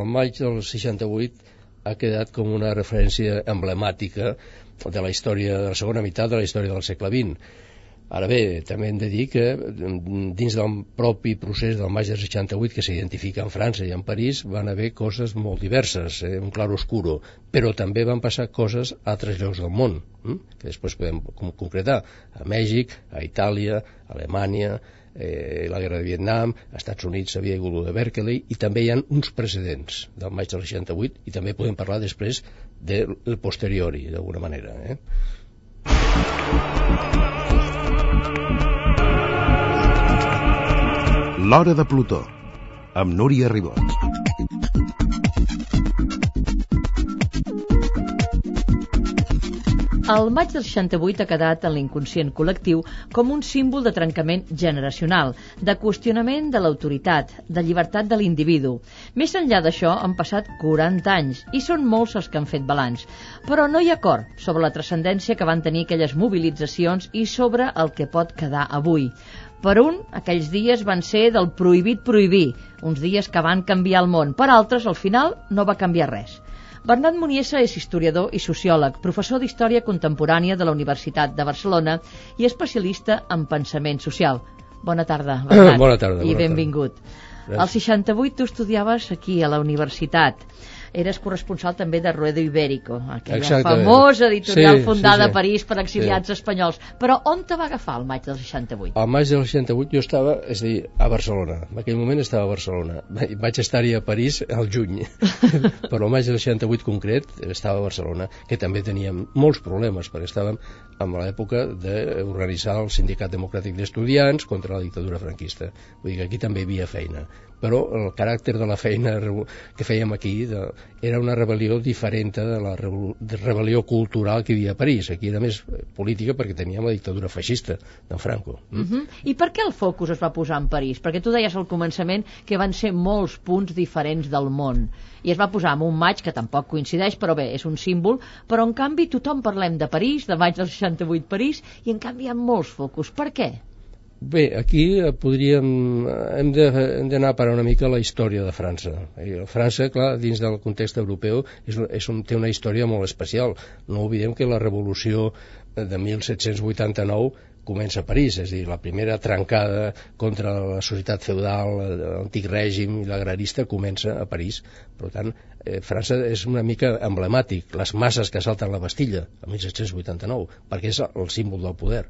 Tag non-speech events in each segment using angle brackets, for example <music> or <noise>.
el maig del 68 ha quedat com una referència emblemàtica de la història de la segona meitat de la història del segle XX. Ara bé, també hem de dir que mm, dins del propi procés del maig del 68 que s'identifica en França i en París van haver coses molt diverses, eh, un clar oscuro, però també van passar coses a altres llocs del món, hm? que després podem concretar, a Mèxic, a Itàlia, a Alemanya, eh, la guerra de Vietnam, als Estats Units havia hagut de Berkeley, i també hi ha uns precedents del maig del 68, i també podem parlar després del posteriori, d'alguna manera. Eh? L'Hora de Plutó, amb Núria Ribot. El maig del 68 ha quedat en l'inconscient col·lectiu com un símbol de trencament generacional, de qüestionament de l'autoritat, de llibertat de l'individu. Més enllà d'això, han passat 40 anys i són molts els que han fet balanç. Però no hi ha acord sobre la transcendència que van tenir aquelles mobilitzacions i sobre el que pot quedar avui. Per un, aquells dies van ser del prohibit prohibir, uns dies que van canviar el món. Per altres, al final, no va canviar res. Bernat Muniesa és historiador i sociòleg, professor d'Història Contemporània de la Universitat de Barcelona i especialista en pensament social. Bona tarda, <clears throat> Bernat. Bona tarda. I benvingut. Al 68 tu estudiaves aquí a la universitat eres corresponsal també de Ruedo Ibérico, aquella Exactament. famosa editorial sí, fundada sí, sí. a París per exiliats sí. espanyols. Però on te va agafar el maig del 68? Al maig del 68 jo estava, és a dir, a Barcelona. En aquell moment estava a Barcelona. Vaig estar-hi a París al juny, <laughs> però el maig del 68 concret estava a Barcelona, que també teníem molts problemes, perquè estàvem en l'època d'organitzar el Sindicat Democràtic d'Estudiants contra la dictadura franquista. Vull dir que aquí també hi havia feina però el caràcter de la feina que fèiem aquí de, era una rebel·lió diferent de la rebel·lió cultural que hi havia a París. Aquí era més política perquè teníem la dictadura feixista de Franco. Mm? Uh -huh. I per què el focus es va posar en París? Perquè tu deies al començament que van ser molts punts diferents del món i es va posar en un maig que tampoc coincideix, però bé, és un símbol, però en canvi tothom parlem de París, de maig del 68 París, i en canvi hi ha molts focus. Per què? Bé, aquí eh, podríem, eh, hem d'anar parar una mica la història de França. I França, clar, dins del context europeu, és, és un, té una història molt especial. No oblidem que la revolució de 1789 comença a París, és a dir, la primera trencada contra la societat feudal, l'antic règim i l'agrarista comença a París. Per tant, eh, França és una mica emblemàtic, les masses que salten la Bastilla, el 1789, perquè és el símbol del poder.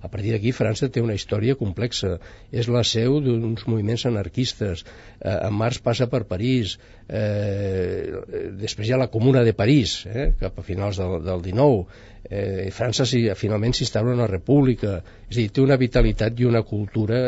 A partir d'aquí, França té una història complexa. És la seu d'uns moviments anarquistes. Eh, en març passa per París. Eh, després hi ha la Comuna de París, eh, cap a finals del, del 19 eh, França si, finalment s'instaura una república, és a dir, té una vitalitat i una cultura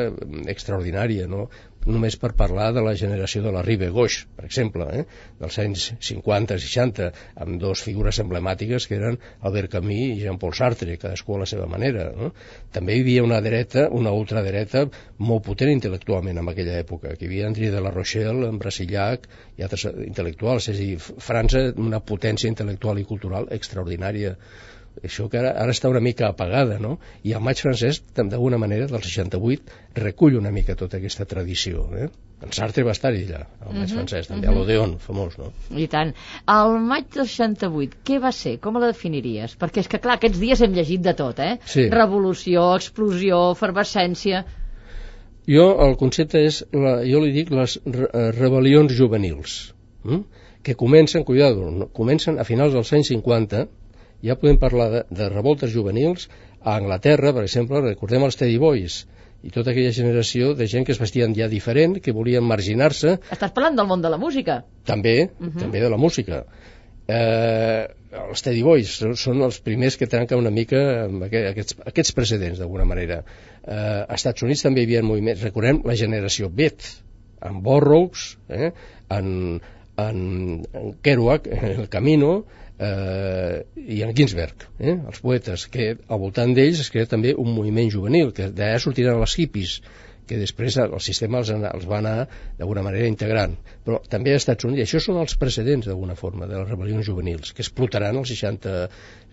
extraordinària, no? Només per parlar de la generació de la Rive Gauche, per exemple, eh? dels anys 50-60, amb dos figures emblemàtiques que eren Albert Camus i Jean-Paul Sartre, cadascú a la seva manera. No? També hi havia una dreta, una ultradreta molt potent intel·lectualment en aquella època, que hi havia André de la Rochelle, en Brasillac i altres intel·lectuals, és a dir, França una potència intel·lectual i cultural extraordinària això que ara, ara està una mica apagada, no? I el maig francès, d'alguna manera, del 68, recull una mica tota aquesta tradició, eh? En Sartre va estar allà, el maig uh mhm, -huh, francès, també, uh -huh. a l'Odeon, famós, no? I tant. El maig del 68, què va ser? Com la definiries? Perquè és que, clar, aquests dies hem llegit de tot, eh? Sí. Revolució, explosió, efervescència... Jo, el concepte és, la, jo li dic, les re eh, rebel·lions juvenils, hm? que comencen, cuidado, comencen a finals dels anys 50, ja podem parlar de, de revoltes juvenils a Anglaterra, per exemple, recordem els Teddy Boys i tota aquella generació de gent que es vestien ja diferent, que volien marginar-se. Estàs parlant del món de la música? També, uh -huh. també de la música. Eh, els Teddy Boys són els primers que trenquen una mica amb aquests, aquests precedents, d'alguna manera. Eh, als Estats Units també hi havia moviments, recordem la generació Beat, en Burroughs, eh, en, en, en Kerouac, El Camino, eh, i en Ginsberg, eh, els poetes, que al voltant d'ells es crea també un moviment juvenil, que d'allà sortiran els hippies, que després el sistema els, els va anar d'alguna manera integrant. Però també als Estats Units, i això són els precedents d'alguna forma de les rebel·lions juvenils, que explotaran els 60,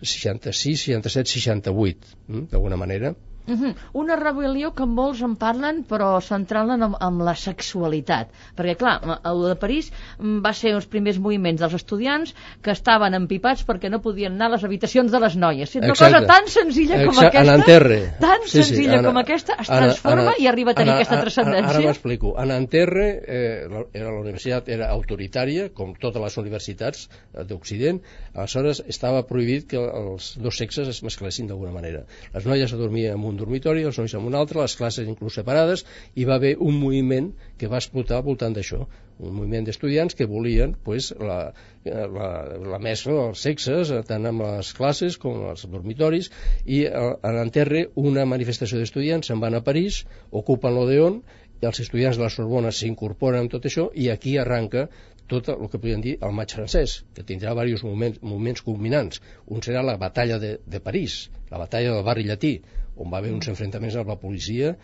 66, 67, 68, d'alguna manera. Uh -huh. Una rebel·lió que molts en parlen, però centrant-la amb, amb la sexualitat. Perquè, clar, el de París mm, va ser els primers moviments dels estudiants que estaven empipats perquè no podien anar a les habitacions de les noies. Una Exacte. cosa tan senzilla com Exacte. aquesta, Ananterre. tan Sí, sí, senzilla Ana- com aquesta, es Ana- transforma Ana- i arriba a tenir Ana- aquesta transcendència. Ara m'explico. A Nanterre, eh, la, era, la universitat era autoritària, com totes les universitats eh, d'Occident, aleshores estava prohibit que els dos sexes es mesclessin d'alguna manera. Les noies dormien en un dormitori, els nois en un altre, les classes inclús separades, i va haver un moviment que va explotar al voltant d'això un moviment d'estudiants que volien pues, la, la, la mescla dels sexes eh, tant amb les classes com als dormitoris i eh, a l'enterre una manifestació d'estudiants se'n van a París ocupen l'Odeon els estudiants de la Sorbona s'incorporen amb tot això i aquí arranca tot el que podríem dir el maig francès, que tindrà diversos moments, moments culminants. Un serà la batalla de, de París, la batalla del barri llatí, on va haver uns enfrontaments amb la policia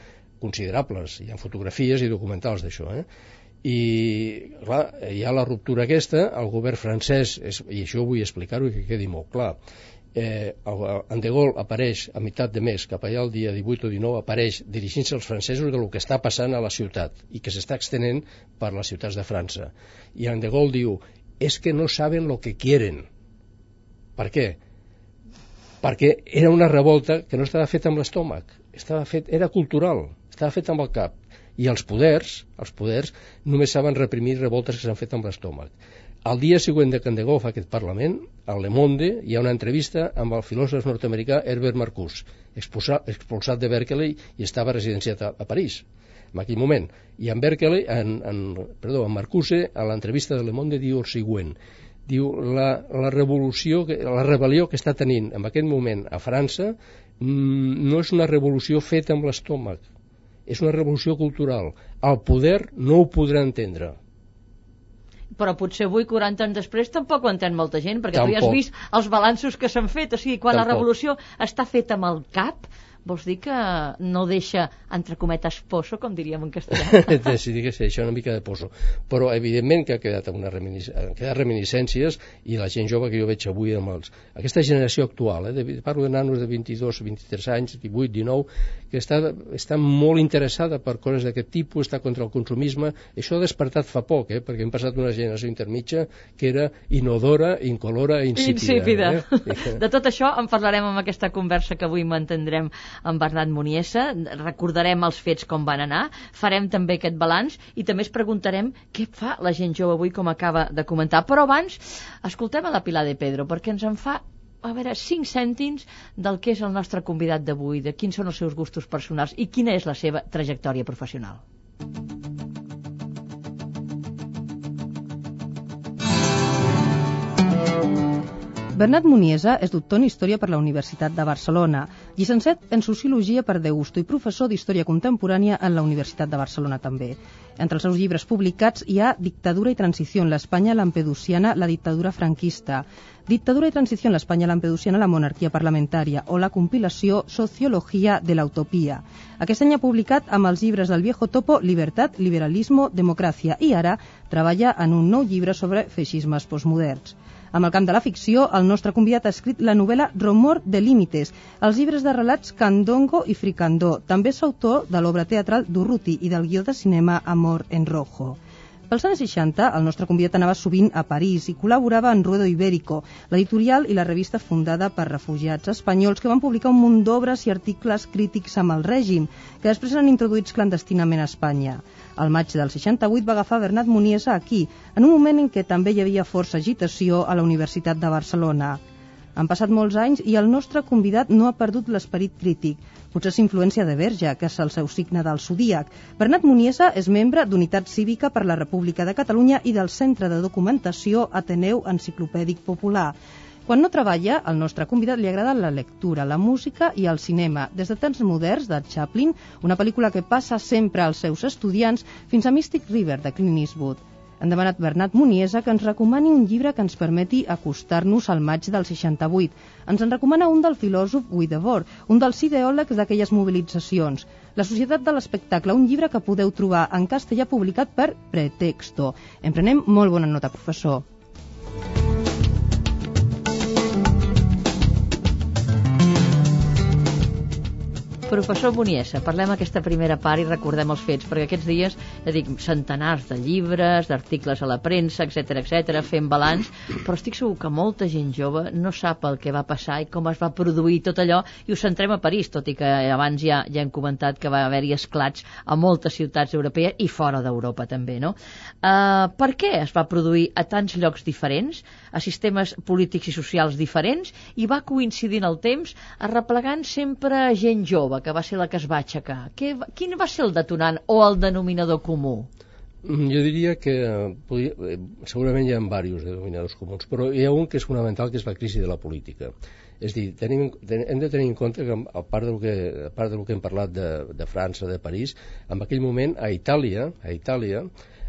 considerables. Hi ha fotografies i documentals d'això, eh? i clar, hi ha la ruptura aquesta el govern francès, és, i això vull explicar-ho i que quedi molt clar eh, el, en De Gaulle apareix a meitat de mes, cap allà el dia 18 o 19 apareix dirigint-se als francesos del que està passant a la ciutat i que s'està extenent per les ciutats de França i en De Gaulle diu és que no saben lo que quieren per què? Perquè era una revolta que no estava feta amb l'estómac estava fet, era cultural estava feta amb el cap i els poders, els poders només saben reprimir revoltes que s'han fet amb l'estómac. El dia següent de Gaulle fa aquest Parlament, al Le Monde hi ha una entrevista amb el filòsof nord-americà Herbert Marcuse, expulsat, expulsat de Berkeley i estava residenciat a, a París en aquell moment. I en Berkeley, en, en, perdó, en Marcuse, a l'entrevista de Le Monde diu el següent diu la, la revolució, la rebel·lió que està tenint en aquest moment a França mmm, no és una revolució feta amb l'estómac, és una revolució cultural. El poder no ho podrà entendre. Però potser avui, 40 anys després, tampoc ho entén molta gent, perquè Tampoc. tu ja has vist els balanços que s'han fet. O sigui, quan Tampoc. la revolució està feta amb el cap, vols dir que no deixa, entre cometes, poso, com diríem en castellà? <laughs> si digués això una mica de poso però evidentment que ha quedat, una reminis han quedat reminiscències i la gent jove que jo veig avui amb els... aquesta generació actual eh, de, parlo de nanos de 22, 23 anys 18, 19 que està, està molt interessada per coses d'aquest tipus està contra el consumisme això ha despertat fa poc eh, perquè hem passat una generació intermitja que era inodora, incolora i insípida, insípida. Eh? <laughs> De tot això en parlarem amb aquesta conversa que avui mantendrem amb Bernat Muniesa, recordarem els fets com van anar, farem també aquest balanç i també es preguntarem què fa la gent jove avui com acaba de comentar. Però abans, escoltem a la Pilar de Pedro, perquè ens en fa a veure, cinc cèntims del que és el nostre convidat d'avui, de quins són els seus gustos personals i quina és la seva trajectòria professional. Bernat Muniesa és doctor en Història per la Universitat de Barcelona, llicenciat en Sociologia per Deusto i professor d'Història Contemporània en la Universitat de Barcelona també. Entre els seus llibres publicats hi ha Dictadura i transició en l'Espanya lampedusiana, la dictadura franquista, Dictadura i transició en l'Espanya lampedusiana, la monarquia parlamentària o la compilació Sociologia de la. Aquest any ha publicat amb els llibres del Viejo Topo Libertat, Liberalismo, Democràcia i ara treballa en un nou llibre sobre feixismes postmoderns. Amb el camp de la ficció, el nostre convidat ha escrit la novel·la Romor de Límites, els llibres de relats Candongo i Fricandó. També és autor de l'obra teatral Durruti i del guió de cinema Amor en Rojo. Pels anys 60, el nostre convidat anava sovint a París i col·laborava en Ruedo Ibérico, l'editorial i la revista fundada per refugiats espanyols que van publicar un munt d'obres i articles crítics amb el règim, que després eren introduïts clandestinament a Espanya. Al maig del 68 va agafar Bernat Muniesa aquí, en un moment en què també hi havia força agitació a la Universitat de Barcelona. Han passat molts anys i el nostre convidat no ha perdut l'esperit crític. Potser és influència de Verge, que és el seu signe del zodíac. Bernat Muniesa és membre d'Unitat Cívica per la República de Catalunya i del Centre de Documentació Ateneu Enciclopèdic Popular. Quan no treballa, al nostre convidat li agrada la lectura, la música i el cinema, des de temps moderns de Chaplin, una pel·lícula que passa sempre als seus estudiants, fins a Mystic River de Clint Eastwood. Han demanat Bernat Muniesa que ens recomani un llibre que ens permeti acostar-nos al maig del 68. Ens en recomana un del filòsof Guidevor, un dels ideòlegs d'aquelles mobilitzacions. La societat de l'espectacle, un llibre que podeu trobar en castellà publicat per Pretexto. En prenem molt bona nota, professor. Professor Boniesa, parlem aquesta primera part i recordem els fets, perquè aquests dies, ja dic, centenars de llibres, d'articles a la premsa, etc etc, fent balanç, però estic segur que molta gent jove no sap el que va passar i com es va produir tot allò, i ho centrem a París, tot i que abans ja, ja hem comentat que va haver-hi esclats a moltes ciutats europees i fora d'Europa també, no? Uh, per què es va produir a tants llocs diferents, a sistemes polítics i socials diferents, i va coincidir en el temps arreplegant sempre gent jove, que va ser la que es va aixecar. Què, quin va ser el detonant o el denominador comú? Mm, jo diria que podria, eh, segurament hi ha diversos denominadors comuns, però hi ha un que és fonamental, que és la crisi de la política. És dir, tenim, hem de tenir en compte que, a part del que, a part del que hem parlat de, de França, de París, en aquell moment a Itàlia, a Itàlia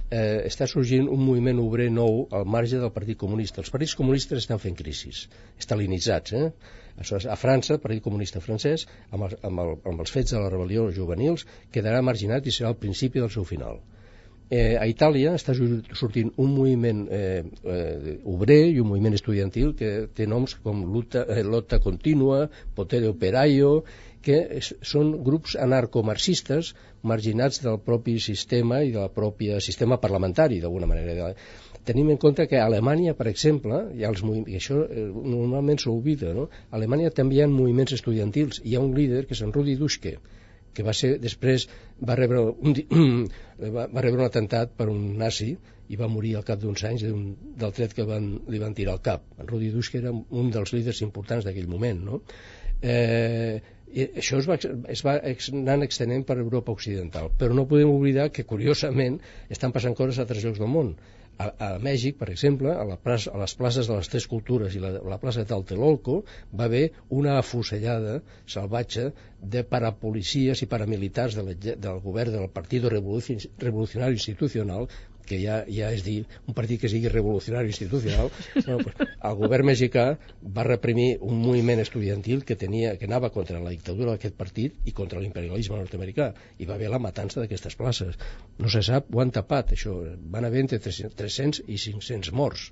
eh, està sorgint un moviment obrer nou al marge del Partit Comunista. Els partits comunistes estan fent crisis, estalinitzats, eh? a França, el Partit Comunista francès, amb, el, amb, el, amb els fets de la rebel·lió juvenils, quedarà marginat i serà el principi del seu final. Eh, a Itàlia està sortint un moviment eh, eh, obrer i un moviment estudiantil que té noms com Luta, eh, Continua, Potere Operaio, que és, són grups anarcomarxistes marginats del propi sistema i del propi sistema parlamentari, d'alguna manera tenim en compte que a Alemanya, per exemple, hi ha els i això eh, normalment s'oblida, no? a Alemanya també hi ha moviments estudiantils. Hi ha un líder, que és en Rudi Duschke, que va ser, després va rebre un, <clears throat> va, va rebre un atemptat per un nazi i va morir al cap d'uns anys un, del tret que van, li van tirar al cap. En Rudi Duschke era un dels líders importants d'aquell moment, no? Eh, i això es va, es va anant extenent per Europa Occidental. Però no podem oblidar que curiosament estan passant coses a altres llocs del món. A, a Mèxic, per exemple, a, la plaça, a les places de les tres cultures i la, la plaça de Taltelolco va haver una afusellada salvatge de parapolicies i paramilitars de la, del govern del Partit Revolucionari Institucional que ja, ja és dir, un partit que sigui revolucionari institucional, <laughs> no, pues, el govern mexicà va reprimir un moviment estudiantil que, tenia, que anava contra la dictadura d'aquest partit i contra l'imperialisme nord-americà, i va haver la matança d'aquestes places. No se sap, ho han tapat, això. Van haver entre 300 i 500 morts.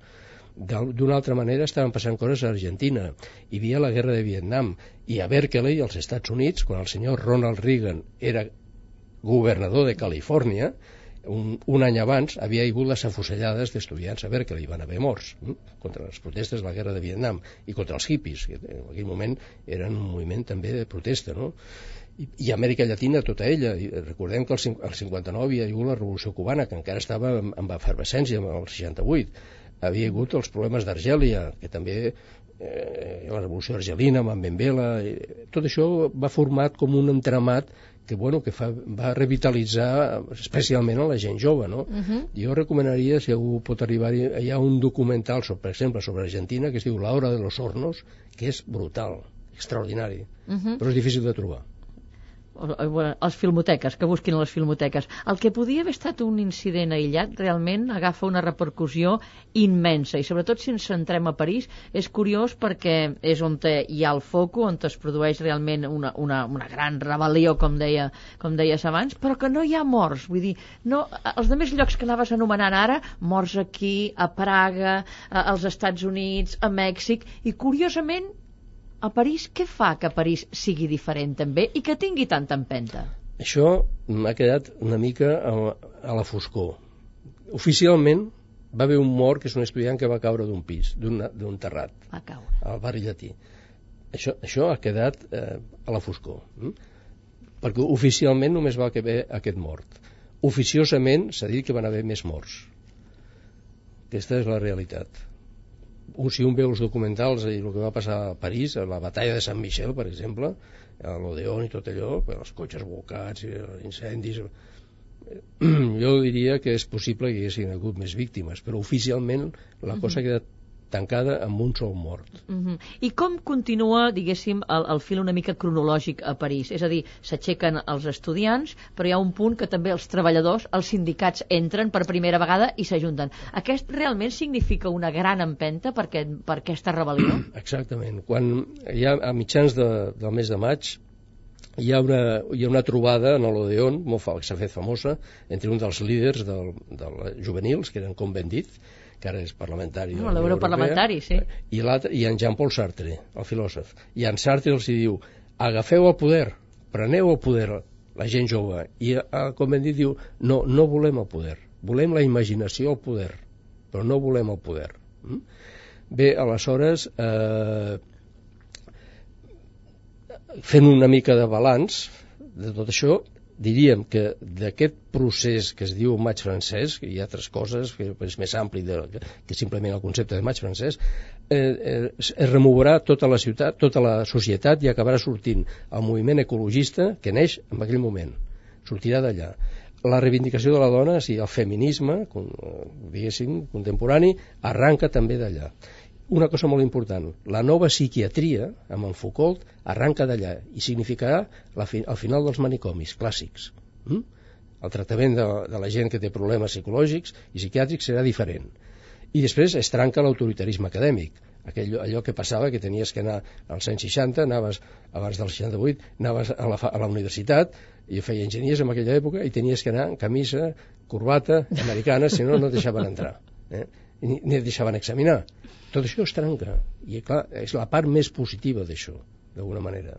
D'una altra manera estaven passant coses a Argentina, hi havia la guerra de Vietnam, i a Berkeley, als Estats Units, quan el senyor Ronald Reagan era governador de Califòrnia, un, un any abans havia hagut les afusellades d'estudiants a Berkeley, van haver morts hm? contra les protestes de la guerra de Vietnam i contra els hippies, que en aquell moment eren un moviment també de protesta no? I, i Amèrica Llatina tota ella I recordem que el, el 59 hi ha hagut la revolució cubana que encara estava en, en efervescència el 68 havia hagut els problemes d'Argèlia que també eh, la revolució argelina amb Benvela, eh, tot això va format com un entramat que, bueno, que fa, va revitalitzar especialment a la gent jove, no? Uh -huh. Jo recomanaria, si algú pot arribar hi ha un documental, sobre, per exemple, sobre Argentina, que es diu La hora de los hornos, que és brutal, extraordinari, uh -huh. però és difícil de trobar les filmoteques, que busquin les filmoteques. El que podia haver estat un incident aïllat realment agafa una repercussió immensa i sobretot si ens centrem a París és curiós perquè és on hi ha el foco, on es produeix realment una, una, una gran rebel·lió, com, deia, com deies abans, però que no hi ha morts. Vull dir, no, els altres llocs que anaves anomenant ara, morts aquí, a Praga, als Estats Units, a Mèxic, i curiosament a París, què fa que París sigui diferent també i que tingui tanta empenta? Això m'ha quedat una mica a, a la foscor. Oficialment va haver un mort que és un estudiant que va caure d'un pis, d'un terrat, va caure. al barri llatí. Això, això ha quedat eh, a la foscor. Hm? Perquè oficialment només va haver aquest mort. Oficiosament s'ha dit que van haver més morts. Aquesta és la realitat un, si un veu els documentals i el que va passar a París, a la batalla de Sant Michel, per exemple, a l'Odeon i tot allò, els cotxes volcats, i els incendis... <clears throat> Jo diria que és possible que hi haguessin hagut més víctimes, però oficialment la cosa ha quedat tancada amb un sol mort. Uh -huh. I com continua, diguéssim, el, el fil una mica cronològic a París? És a dir, s'aixequen els estudiants, però hi ha un punt que també els treballadors, els sindicats, entren per primera vegada i s'ajunten. Aquest realment significa una gran empenta per, aquest, per aquesta rebel·lió? <clears throat> Exactament. Quan hi ha a mitjans de, del mes de maig hi ha una, hi ha una trobada en l'Odeon, molt fa, que s'ha fet famosa, entre un dels líders del, del juvenils, que eren com ben dit, que ara és parlamentari no, l'europarlamentari, sí i, i en Jean-Paul Sartre, el filòsof i en Sartre els diu agafeu el poder preneu el poder, la gent jove, i el convent diu, no, no volem el poder, volem la imaginació al poder, però no volem el poder. Mm? Bé, aleshores, eh, fent una mica de balanç de tot això, diríem que d'aquest procés que es diu maig francès, que hi ha altres coses, que és més ampli de, que, que simplement el concepte de maig francès, eh, eh, es remourà tota la ciutat, tota la societat i acabarà sortint el moviment ecologista que neix en aquell moment. Sortirà d'allà. La reivindicació de la dona, sigui, el feminisme, diguéssim, contemporani, arranca també d'allà una cosa molt important, la nova psiquiatria, amb en Foucault, arranca d'allà i significarà la fi, el final dels manicomis clàssics. Mm? El tractament de, de la gent que té problemes psicològics i psiquiàtrics serà diferent. I després es trenca l'autoritarisme acadèmic, aquell, allò que passava que tenies que anar als anys 60, anaves abans del 68, anaves a la, a la universitat, i feia enginyers en aquella època, i tenies que anar en camisa, corbata, americana, si no, no et deixaven entrar. Eh? Ni, ni deixaven examinar tot això es trenca i clar, és la part més positiva d'això d'alguna manera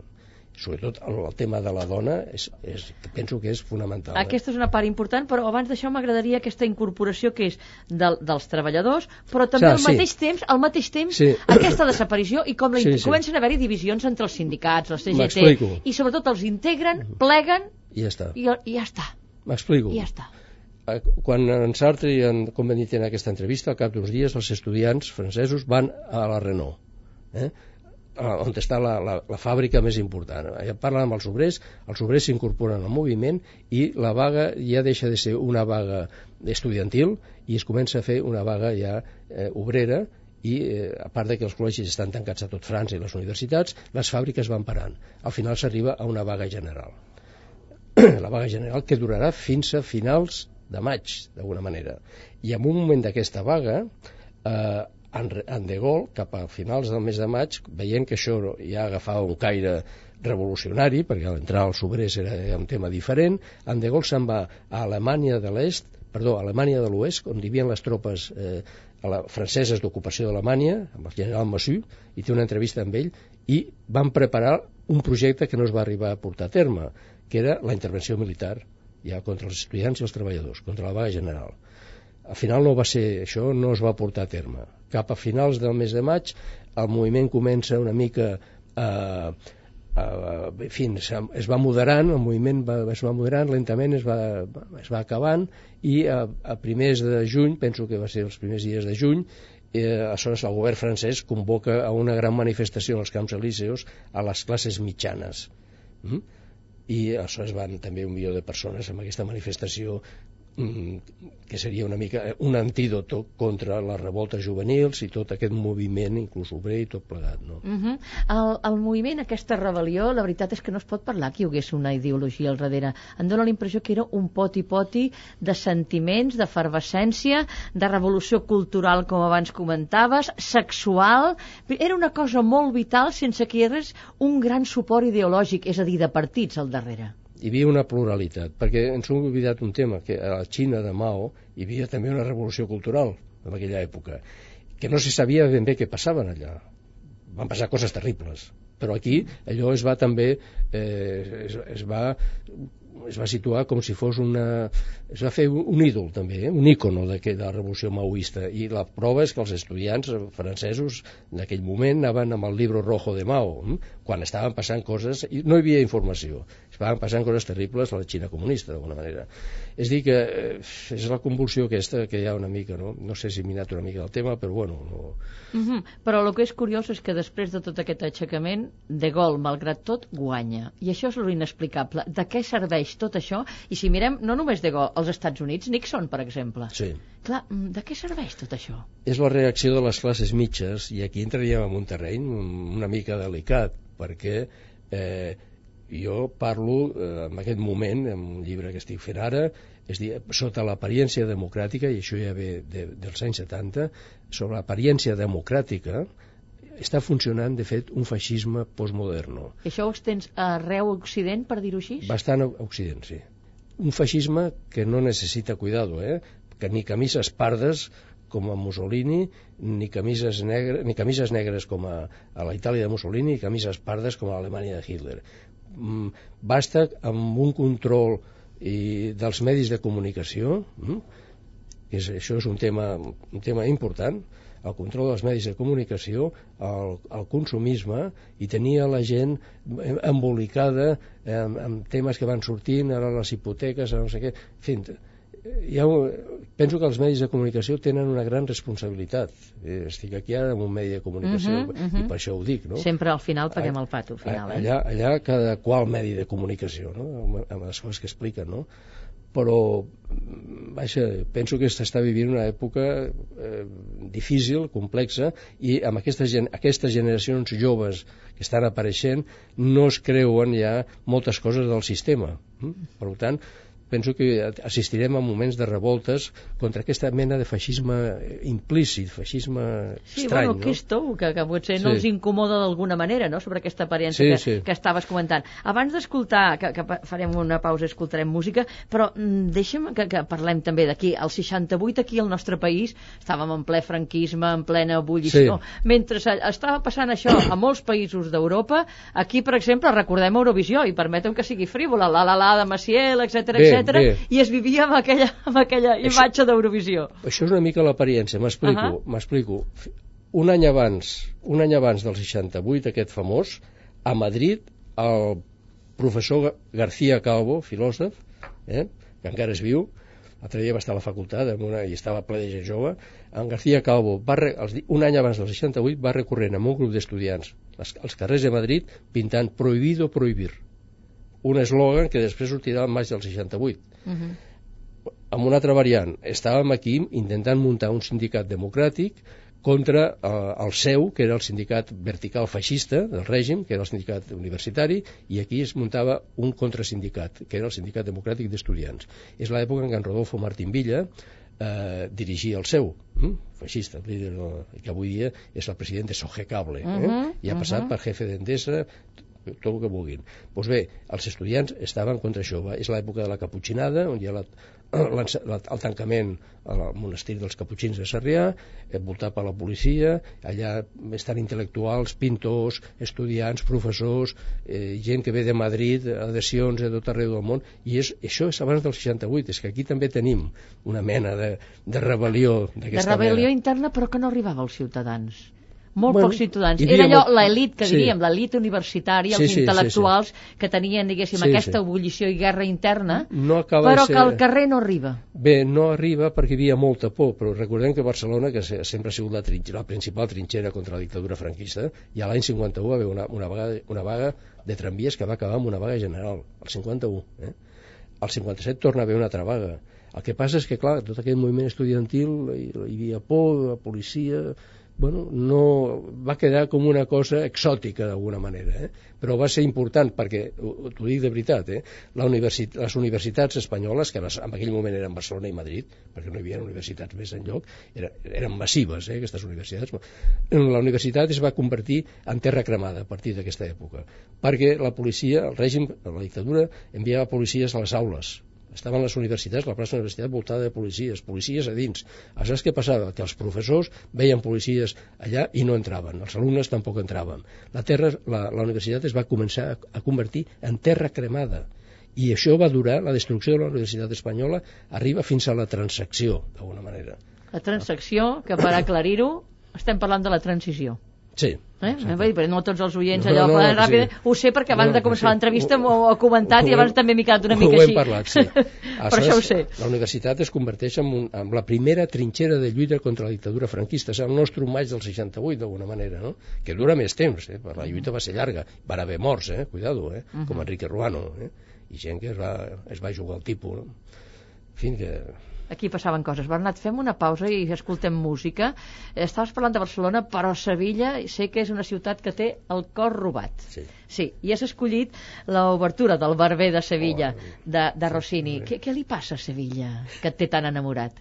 sobretot el, el tema de la dona és, és, penso que és fonamental eh? aquesta és una part important però abans d'això m'agradaria aquesta incorporació que és del, dels treballadors però també al mateix sí. temps al mateix temps sí. aquesta desaparició i com la, sí, sí. comencen a haver-hi divisions entre els sindicats, la CGT i sobretot els integren, pleguen i ja està, i, i ja està. m'explico I ja està quan en Sartre i en Convenit en aquesta entrevista, al cap d'uns dies, els estudiants francesos van a la Renault, eh? on està la, la, la fàbrica més important. Allà parlen amb els obrers, els obrers s'incorporen al moviment i la vaga ja deixa de ser una vaga estudiantil i es comença a fer una vaga ja eh, obrera i eh, a part de que els col·legis estan tancats a tot França i les universitats, les fàbriques van parant. Al final s'arriba a una vaga general. <clears throat> la vaga general que durarà fins a finals de maig, d'alguna manera. I en un moment d'aquesta vaga, eh, en, en De Gaulle, cap a finals del mes de maig, veient que això ja agafava un caire revolucionari, perquè a l'entrar als obrers era un tema diferent, en De Gaulle se'n va a Alemanya de l'Est, perdó, a Alemanya de l'Oest, on vivien les tropes eh, a la, franceses d'ocupació d'Alemanya, amb el general Massu, i té una entrevista amb ell, i van preparar un projecte que no es va arribar a portar a terme, que era la intervenció militar ja contra els estudiants i els treballadors, contra la vaga general. Al final no va ser això, no es va portar a terme. Cap a finals del mes de maig el moviment comença una mica a, a, a fins, es va moderant, el moviment va, es va moderant, lentament es va, es va acabant i a, a primers de juny, penso que va ser els primers dies de juny, eh, aleshores el govern francès convoca a una gran manifestació als Camps Elíseos a les classes mitjanes. Mm? I aleshores van també un milió de persones amb aquesta manifestació que seria una mica eh, un antídot contra les revoltes juvenils i tot aquest moviment, inclús obrer i tot plegat. No? Uh -huh. el, el moviment, aquesta rebel·lió, la veritat és que no es pot parlar que hi hagués una ideologia al darrere. Em dóna la impressió que era un poti-poti de sentiments, d'efervescència, de revolució cultural, com abans comentaves, sexual... Era una cosa molt vital sense que hi hagués un gran suport ideològic, és a dir, de partits al darrere hi havia una pluralitat, perquè ens hem oblidat un tema, que a la Xina de Mao hi havia també una revolució cultural en aquella època, que no se sabia ben bé què passaven allà. Van passar coses terribles, però aquí allò es va també eh, es, es va es va situar com si fos una... es va fer un ídol també, eh? un ícono de, de la revolució maoista i la prova és que els estudiants francesos en aquell moment anaven amb el llibre rojo de Mao hm? quan estaven passant coses i no hi havia informació estaven passant coses terribles a la Xina comunista d'alguna manera és dir que eh, és la convulsió aquesta que hi ha una mica no, no sé si he minat una mica el tema però bueno no... uh -huh. però el que és curiós és que després de tot aquest aixecament De Gaulle malgrat tot guanya i això és l'inexplicable de què serveix tot això, i si mirem no només de Gaulle, als Estats Units, Nixon, per exemple. Sí. Clar, mm, de què serveix tot això? És la reacció de les classes mitges, i aquí entraríem en un terreny una mica delicat, perquè eh, jo parlo eh, en aquest moment, en un llibre que estic fent ara, és dir, sota l'apariència democràtica, i això ja ve de, dels anys 70, sobre l'apariència democràtica, està funcionant, de fet, un feixisme postmoderno. Això ho estens arreu Occident, per dir-ho així? Bastant a Occident, sí. Un feixisme que no necessita cuidado, eh? que ni camises pardes com a Mussolini, ni camises, negre, ni camises negres com a, a la Itàlia de Mussolini, ni camises pardes com a l'Alemanya de Hitler. Mm, basta amb un control i dels medis de comunicació, mm, és, això és un tema, un tema important, el control dels medis de comunicació, el, el consumisme, i tenia la gent embolicada amb, amb temes que van sortint, ara les hipoteques, no sé què, en fi, ja, penso que els medis de comunicació tenen una gran responsabilitat. Eh, estic aquí ara en un medi de comunicació uh -huh, uh -huh. i per això ho dic. No? Sempre al final paguem el pato, al final. Eh? Allà, allà cada qual medi de comunicació, no? amb les coses que expliquen, no? però vaja, penso que s'està vivint una època eh, difícil, complexa i amb aquestes, aquestes generacions joves que estan apareixent no es creuen ja moltes coses del sistema hm? per tant penso que assistirem a moments de revoltes contra aquesta mena de feixisme implícit, feixisme sí, estrany. bueno, no? tu, que, que potser sí. no els incomoda d'alguna manera, no?, sobre aquesta aparença sí, que, sí. que estaves comentant. Abans d'escoltar, que, que farem una pausa i escoltarem música, però mm, deixa'm que, que parlem també d'aquí. El 68 aquí al nostre país estàvem en ple franquisme, en plena ebullició. Sí. Mentre estava passant això a molts països d'Europa, aquí, per exemple, recordem Eurovisió, i permetem que sigui frívola, la la la de Maciel, etc Bé, etc i es vivia amb aquella, amb aquella imatge d'Eurovisió. Això és una mica l'apariència, m'explico, uh. -huh. m'explico. Un any abans, un any abans del 68, aquest famós, a Madrid, el professor Ga- García Calvo, filòsof, eh, que encara és viu, l'altre dia va estar a la facultat amb una, i estava ple de gent jove, en García Calvo, va, un any abans del 68, va recorrent amb un grup d'estudiants als, als carrers de Madrid pintant prohibido prohibir un eslògan que després sortirà al maig del 68 Uh -huh. amb una altra variant. Estàvem aquí intentant muntar un sindicat democràtic contra eh, el seu, que era el sindicat vertical feixista del règim, que era el sindicat universitari, i aquí es muntava un contrasindicat, que era el sindicat democràtic d'estudiants. És l'època en què en Rodolfo Martín Villa eh, dirigia el seu, hm? feixista, líder, eh, que avui dia és el president de Sogecable, eh? Mhm, i ha passat mhm. per jefe d'Endesa, tot el que vulguin. Doncs bé, els estudiants estaven contra això. Va- És l'època de la caputxinada, on hi ha la, <clears throat> la, el tancament al monestir dels caputxins de Sarrià, envoltat per la policia, allà estan intel·lectuals, pintors, estudiants, professors, eh, gent que ve de Madrid, adhesions de tot arreu del món, i és, això és abans del 68, és que aquí també tenim una mena de, de rebel·lió De d'aquesta rebel·lió mena. interna, però que no arribava als ciutadans. Molt Bueno, pocs ciutadans. Era allò, molt- l'elit, que sí. diríem, l'elit universitària, Sí, els sí, sí, intel·lectuals que tenien, diguéssim, Sí, aquesta sí. ebullició i guerra interna, No però ser... que al carrer no arriba. Bé, no arriba perquè hi havia molta por, però recordem que Barcelona, que se- sempre ha sigut la, trinxera, la principal trinxera contra la dictadura franquista, i a l'any 51 va haver una, una, vaga, una vaga de tramvies que va acabar amb una vaga general, el 51. Eh? Al 57 torna a haver una altra vaga. El que passa és que, clar, tot aquest moviment estudiantil, hi, hi havia por, la policia... Bueno, no, va quedar com una cosa exòtica d'alguna manera, eh? però va ser important perquè, ho- t'ho dic de veritat, eh? la universit les universitats espanyoles, que en aquell moment eren Barcelona i Madrid, perquè no hi havia universitats més enlloc, eren, eren massives eh, aquestes universitats, la universitat es va convertir en terra cremada a partir d'aquesta època, perquè la policia, el règim, la dictadura, enviava policies a les aules, estaven les universitats, la plaça de la universitat voltada de policies, policies a dins. Aleshores què passava? Que els professors veien policies allà i no entraven, els alumnes tampoc entraven. La, terra, la, la universitat es va començar a, a convertir en terra cremada i això va durar, la destrucció de la Universitat Espanyola arriba fins a la transacció, d'alguna manera. La transacció, que per aclarir-ho, estem parlant de la transició. Sí. Eh? Dir, però no tots els oients allò no, no, no, ràpid, sí. ho sé perquè abans No, de començar sí. l'entrevista Ho- m'ho ha comentat ho i abans també m'he quedat una ho mica hem així. parlat, sí. <laughs> per això ho sé. La universitat es converteix en, un, en la primera trinxera de lluita contra la dictadura franquista. És el nostre maig del 68, d'alguna manera, no? Que dura més temps, eh? perquè la lluita va ser llarga. Van haver morts, eh? Cuidado, eh? Mhm. Com Enrique Ruano, eh? I gent que es va, es va jugar al tipus, no? En fi, que... Aquí passaven coses. Bernat, fem una pausa i escoltem música. Estaves parlant de Barcelona, però Sevilla sé que és una ciutat que té el cor robat. Sí. Sí, i has escollit l'obertura del Barber de Sevilla, Oh, de, de Rossini. Què, què li passa a Sevilla, que et té tan enamorat?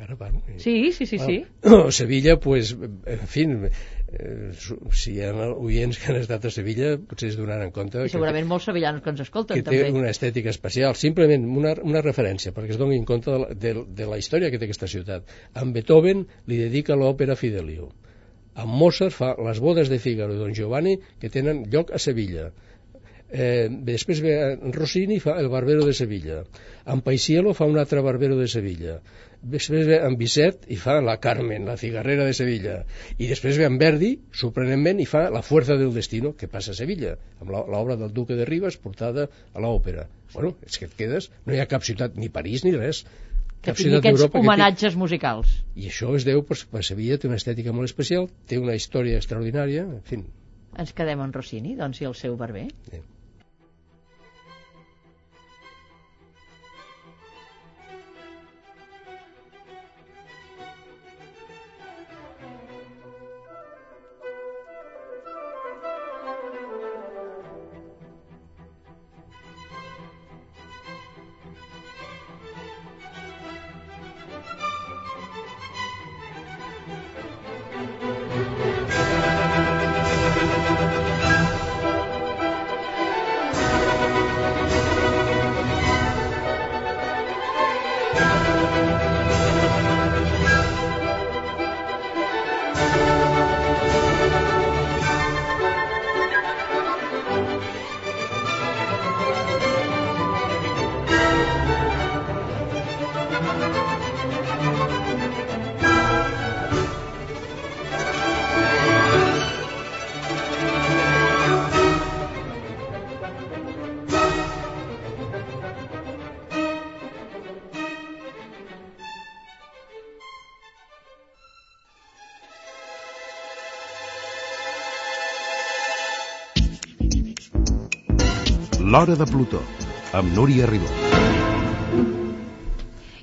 Ara parlo. Sí, sí, sí, sí. Bueno, <coughs> Sevilla, pues, en fi, eh, si hi ha oients que han estat a Sevilla, potser es donaran compte I segurament molts sevillanos que ens escolten, que té també. una estètica especial, simplement una, una referència, perquè es donin compte de la, de, de la història que té aquesta ciutat. En Beethoven li dedica l'òpera Fidelio. En Mozart fa les bodes de Figaro i Don Giovanni, que tenen lloc a Sevilla. Eh, després ve en Rossini fa el Barbero de Sevilla. En Paisiello fa un altre Barbero de Sevilla. Després ve en Bizet i fa la Carmen, la cigarrera de Sevilla. I després ve en Verdi, sorprenentment, i fa La fuerza del destino, que passa a Sevilla, amb la- l'obra del Duque de Rivas portada a l'òpera. Bueno, és que et quedes, no hi ha cap ciutat, ni París ni res, Que tingui aquests d'Europa que té- homenatges musicals. i això es deu pues, Sevilla té una estètica molt especial, té una història extraordinària, en fi, Ens quedem en Rossini, doncs, i el seu barber. Sí. L'Hora de Plutó, amb Núria Ribó.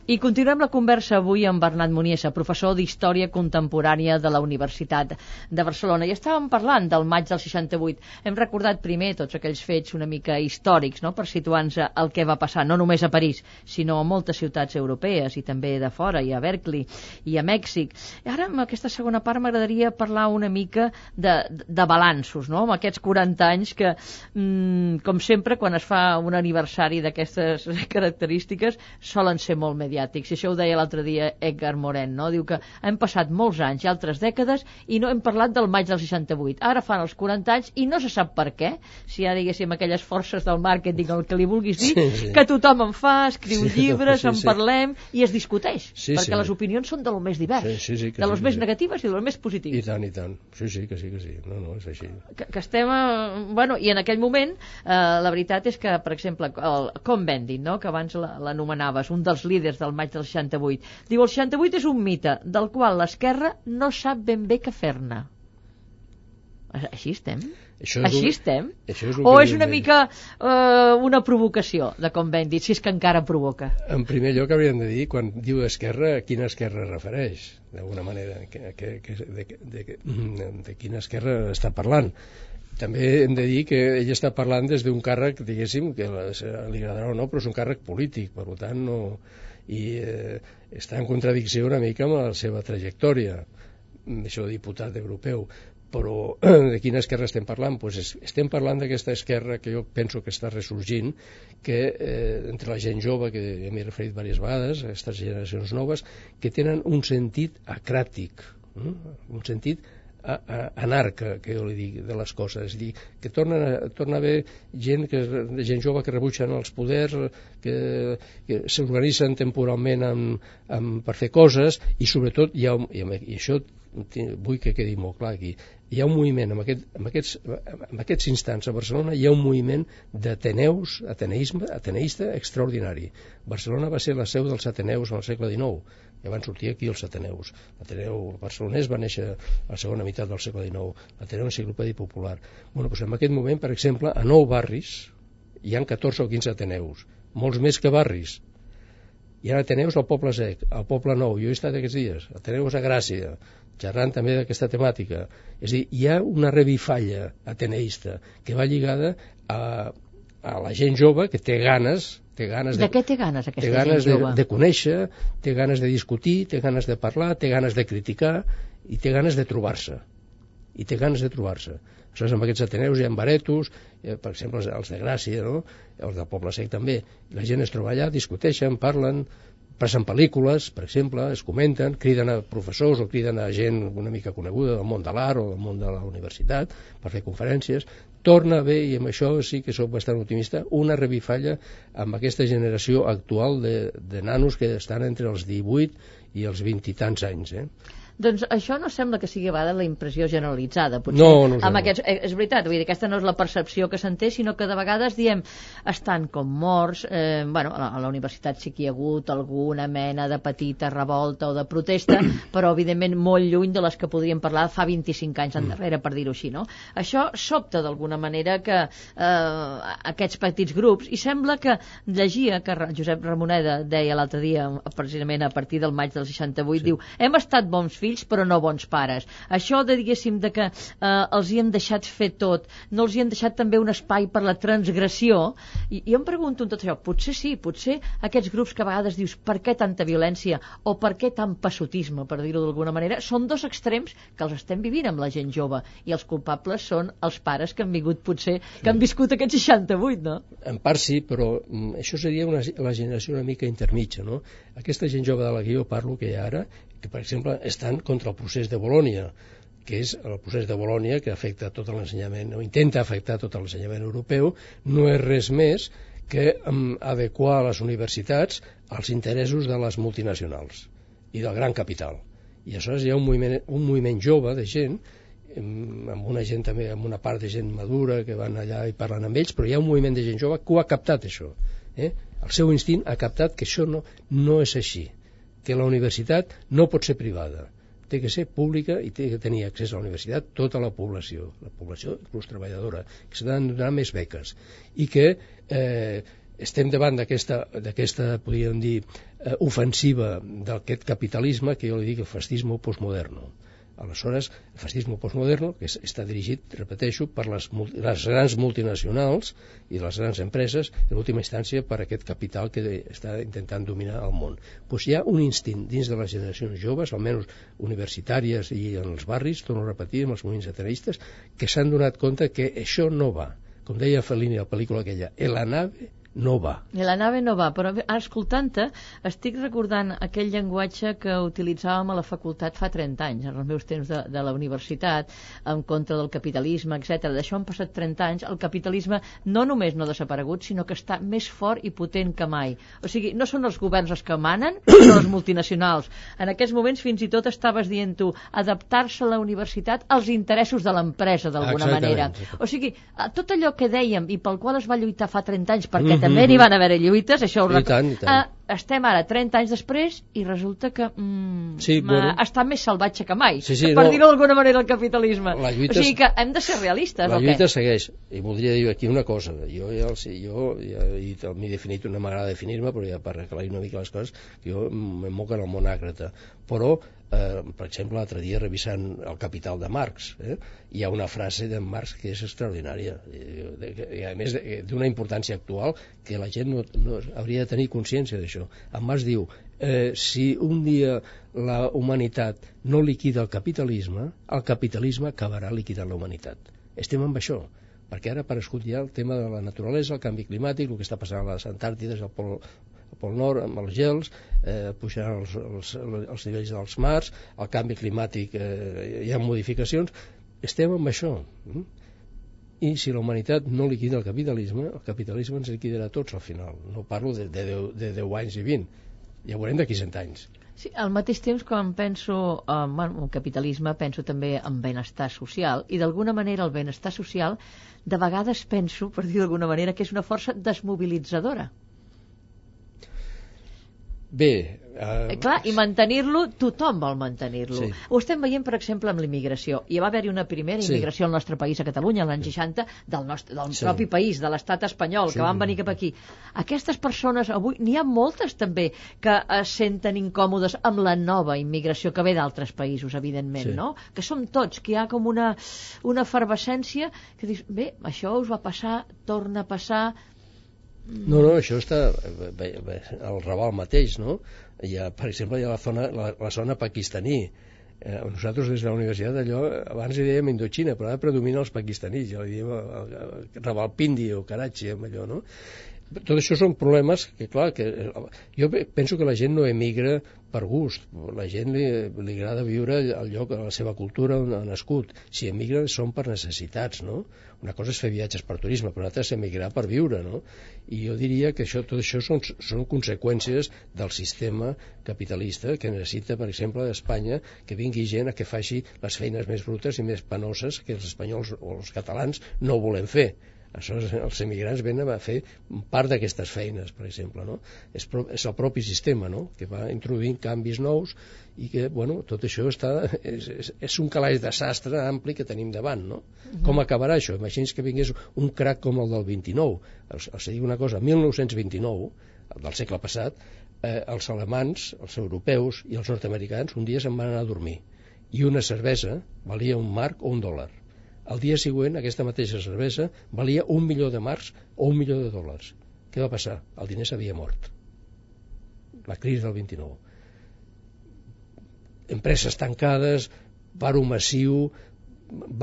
I continuem la conversa avui amb Bernat Muniesa, professor d'Història Contemporània de la Universitat de Barcelona. I estàvem parlant del maig del 68. Hem recordat primer tots aquells fets una mica històrics, no?, per situar-nos el que va passar, no només a París, sinó a moltes ciutats europees i també de fora, i a Berkeley i a Mèxic. I ara, en aquesta segona part, m'agradaria parlar una mica de, de balanços, no?, amb aquests 40 anys que, mm, com sempre, quan es fa un aniversari d'aquestes <laughs> característiques, solen ser molt mediàtics. I això ho deia l'altre dia Edgar Morin, no? Diu que hem passat molts anys i altres dècades i no hem parlat del maig del 68. Ara fan els 40 anys i no se sap per què, si ja diguéssim aquelles forces del màrqueting, el que li vulguis dir, Sí, sí. que tothom en fa, escriu Sí, llibres, sí, en sí. parlem i es discuteix, Sí, perquè sí. les opinions són de lo més divers, Sí, sí, sí, de sí, los que més sí. negatives i de lo més I positius. tant, i tant. Sí, sí, que sí, que sí. No, no, és així. que, que estem... A, bueno, i en aquell moment, eh, la veritat és que, per exemple, el Cohn-Bendit, no?, que abans la- l'anomenaves, un dels líders del maig del 68, diu, el 68 és un mite del qual l'esquerra no sap ben bé què fer-ne. Així estem? Això és Així un- estem? això és el o és una mica eh, una provocació de Cohn-Bendit, si és que encara provoca? En primer lloc hauríem de dir, quan diu esquerra, a quina esquerra es refereix, d'alguna manera, que, que, que, de, de, de, de quina esquerra està parlant. També hem de dir que ell està parlant des d'un càrrec, diguéssim, que li agradarà o no, però és un càrrec polític, per tant, no... i eh, està en contradicció una mica amb la seva trajectòria, això de diputat europeu però <clears throat> de quina esquerra estem parlant? Pues es, estem parlant d'aquesta esquerra que jo penso que està ressorgint, que eh, entre la gent jove, que ja m'he referit diverses vegades, aquestes generacions noves, que tenen un sentit acràtic, eh? un sentit anarca, que jo li dic, de les coses. És a dir, que torna, torna a haver gent, que, gent jove que rebutgen els poders, que, que s'organitzen temporalment amb, amb, per fer coses, i sobretot hi ha, i, i això vull que quedi molt clar aquí, hi ha un moviment, en, aquest, en, aquests, en aquests instants a Barcelona hi ha un moviment d'ateneus, ateneisme, ateneista extraordinari. Barcelona va ser la seu dels ateneus al segle XIX, ja van sortir aquí els ateneus. L'Ateneu barcelonès va néixer a la segona meitat del segle XIX, l'Ateneu Enciclopèdia Popular. Bueno, doncs en aquest moment, per exemple, a nou barris hi han 14 o 15 ateneus, molts més que barris. Hi ha ateneus al Poble Sec, al Poble Nou, jo he estat aquests dies, ateneus a Gràcia, xerrant també d'aquesta temàtica. És a dir, hi ha una revifalla ateneista que va lligada a, a la gent jove que té ganes té ganes de, de què té ganes aquesta té ganes gent jove? De, de conèixer, té ganes de discutir, té ganes de parlar, té ganes de criticar i té ganes de trobar-se. I té ganes de trobar-se. Aleshores, amb aquests ateneus hi ha baretos, eh, per exemple, els, de Gràcia, no? els del Poble Sec també. La gent es troba allà, discuteixen, parlen, passen pel·lícules, per exemple, es comenten, criden a professors o criden a gent una mica coneguda del món de l'art o del món de la universitat per fer conferències, torna haver, i amb això sí que sóc bastant optimista, una revifalla amb aquesta generació actual de, de nanos que estan entre els 18 i els 20 i tants anys. Eh? Doncs això no sembla que sigui a la impressió generalitzada, potser. No, no amb aquests, eh, és veritat, vull dir, aquesta no és la percepció que s'en té, sinó que de vegades diem estan com morts, eh, bueno, a la, a la universitat sí que hi ha hagut alguna mena de petita revolta o de protesta, <coughs> però evidentment molt lluny de les que podríem parlar fa 25 anys endarrere, per dir-ho així, no? Això sobta d'alguna manera que eh, aquests petits grups, i sembla que llegia que Josep Ramoneda deia l'altre dia, precisament a partir del maig del 68, sí. diu, hem estat bons fills fills però no bons pares. Això de, diguéssim, de que eh, els hi hem deixat fer tot, no els hi hem deixat també un espai per la transgressió, i, i em pregunto en tot això, potser sí, potser aquests grups que a vegades dius per què tanta violència o per què tant passotisme, per dir-ho d'alguna manera, són dos extrems que els estem vivint amb la gent jove i els culpables són els pares que han vingut potser, que han viscut aquests 68, no? En part sí, però mm, això seria una, la generació una mica intermitja, no? Aquesta gent jove de la que jo parlo, que hi ha ara, que per exemple estan contra el procés de Bolònia, que és el procés de Bolònia que afecta tot l'ensenyament, o intenta afectar tot l'ensenyament europeu, no és res més que um, adequar les universitats als interessos de les multinacionals i del gran capital. I aleshores hi ha un moviment, un moviment jove de gent amb una gent també, amb una part de gent madura que van allà i parlen amb ells, però hi ha un moviment de gent jove que ho ha captat això. Eh? El seu instint ha captat que això no, no és així que la universitat no pot ser privada. Té que ser pública i té que tenir accés a la universitat tota la població, la població inclús treballadora, que s'han de donar més beques. I que eh, estem davant d'aquesta, podríem dir, eh, ofensiva d'aquest capitalisme que jo li dic el fascisme postmoderno Aleshores, el fascisme postmoderno, que està dirigit, repeteixo, per les, les grans multinacionals i les grans empreses, en última instància per aquest capital que està intentant dominar el món. Pues hi ha un instint dins de les generacions joves, almenys universitàries i en els barris, torno a repetir, amb els moviments ateneistes, que s'han donat compte que això no va. Com deia Fellini a la pel·lícula aquella, la nave no va. I la nave no va, però escoltant-te estic recordant aquell llenguatge que utilitzàvem a la facultat fa 30 anys, en els meus temps de, de la universitat, en contra del capitalisme, etc. D'això han passat 30 anys, el capitalisme no només no ha desaparegut, sinó que està més fort i potent que mai. O sigui, no són els governs els que manen, <clears throat> són els multinacionals. En aquests moments fins i tot estaves dient tu adaptar-se a la universitat als interessos de l'empresa, d'alguna manera. O sigui, tot allò que dèiem i pel qual es va lluitar fa 30 anys perquè mm -hmm també n'hi van haver lluites, això ho I tant, i tant. Uh, estem ara 30 anys després i resulta que mm, sí, bueno. està més salvatge que mai, sí, sí, per no. dir-ho d'alguna manera el capitalisme. La lluita, o sigui que hem de ser realistes, la o lluita què? segueix, i voldria dir aquí una cosa, jo ja, sí, jo ja m'he definit, no m'agrada definir-me, però ja per aclarir una mica les coses, jo em moc en el món àcrata, però eh, per exemple, l'altre dia revisant el Capital de Marx, eh, hi ha una frase de Marx que és extraordinària, i, i a més d'una importància actual que la gent no, no hauria de tenir consciència d'això. En Marx diu, eh, si un dia la humanitat no liquida el capitalisme, el capitalisme acabarà liquidant la humanitat. Estem amb això perquè ara ha aparegut ja el tema de la naturalesa, el canvi climàtic, el que està passant a les Antàrtides, al Pol, al Pol Nord, amb els gels, eh, pujaran els, els, els nivells dels mars, el canvi climàtic, eh, hi ha modificacions, estem amb això. Mm? I si la humanitat no liquida el capitalisme, el capitalisme ens liquidarà tots al final. No parlo de, de, 10, de 10 anys i 20, ja veurem d'aquí 100 anys. Sí, al mateix temps, quan penso en bueno, el capitalisme, penso també en benestar social, i d'alguna manera el benestar social, de vegades penso, per dir d'alguna manera, que és una força desmobilitzadora. Bé... Uh, Clar, i mantenir-lo, tothom vol mantenir-lo. Sí. Ho estem veient, per exemple, amb l'immigració. Hi va haver-hi una primera Sí. immigració al nostre país, a Catalunya, l'any 60, del, nostre, del Sí. propi país, de l'estat espanyol, Sí. que van venir cap aquí. Aquestes persones, avui, n'hi ha moltes també que es senten incòmodes amb la nova immigració que ve d'altres països, evidentment, Sí. no? Que som tots, que hi ha com una, una efervescència que dius, bé, això us va passar, torna a passar, No, no, això està al Raval mateix, no? Hi ha, per exemple, hi ha la zona, la, la zona pakistaní, eh, nosaltres des de la universitat allò, abans hi dèiem Indochina, però ara predomina els pakistanís, ja li diem el, el, el Ravalpindi o Karachi, amb allò, no? Tot això són problemes que, clar, que jo penso que la gent no emigra per gust, la gent li, li agrada viure al lloc, a la seva cultura on ha nascut, si emigra són per necessitats, no? Una cosa és fer viatges per turisme, però una altra és emigrar per viure, no? I jo diria que això, tot això són, són conseqüències del sistema capitalista que necessita, per exemple, d'Espanya que vingui gent a que faci les feines més brutes i més penoses que els espanyols o els catalans no volem fer Aleshores, els emigrants venen a fer part d'aquestes feines, per exemple, no? És, pro, és el propi sistema, no?, que va introduint canvis nous i que, bueno, tot això està, és, és, és un calaix de sastre ampli que tenim davant, no? Uh mhm. -huh. Com acabarà això? Imagini's que vingués un crac com el del 29. Els, els dic una cosa, 1929, del segle passat, eh, els alemans, els europeus i els nord-americans un dia se'n van anar a dormir i una cervesa valia un marc o un dòlar el dia següent, aquesta mateixa cervesa valia un milió de marcs o un milió de dòlars. Què va passar? El diner s'havia mort. La crisi del 29. Empreses tancades, paro massiu,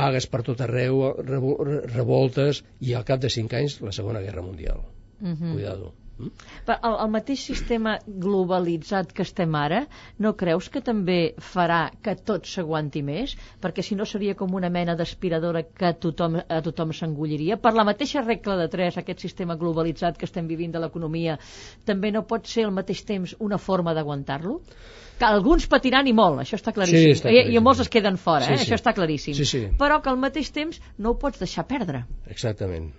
vagues per tot arreu, revoltes, i al cap de cinc anys la Segona Guerra Mundial. Uh -huh. Cuidado. Però el, el mateix sistema globalitzat que estem ara, no creus que també farà que tot s'aguanti més? Perquè si no seria com una mena d'aspiradora que tothom, a tothom s'engolliria. Per la mateixa regla de tres, aquest sistema globalitzat que estem vivint de l'economia, també no pot ser al mateix temps una forma d'aguantar-lo? que alguns patiran i molt, això està claríssim, sí, està claríssim. I, i molts es queden fora, sí, eh? sí. això està claríssim sí, sí. però que al mateix temps no ho pots deixar perdre exactament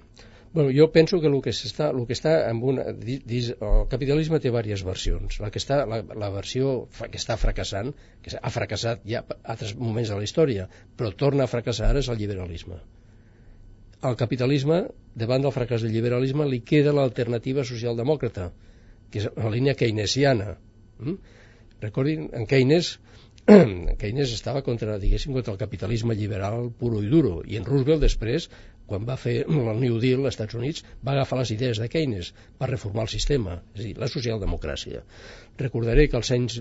Bueno, jo penso que el que està, el que està amb una, dis, el capitalisme té diverses versions. La que està, la, la versió que està fracassant, que ha fracassat ja altres moments de la història, però torna a fracassar ara és el liberalisme. Al capitalisme, davant del fracàs del liberalisme, li queda l'alternativa socialdemòcrata, que és la línia keynesiana. Mm? Recordin, en Keynes <clears throat> Keynes estava contra, diguéssim, contra el capitalisme liberal puro i duro, i en Roosevelt després quan va fer el New Deal als Estats Units, va agafar les idees de Keynes per reformar el sistema, és a dir, la socialdemocràcia. Recordaré que als anys,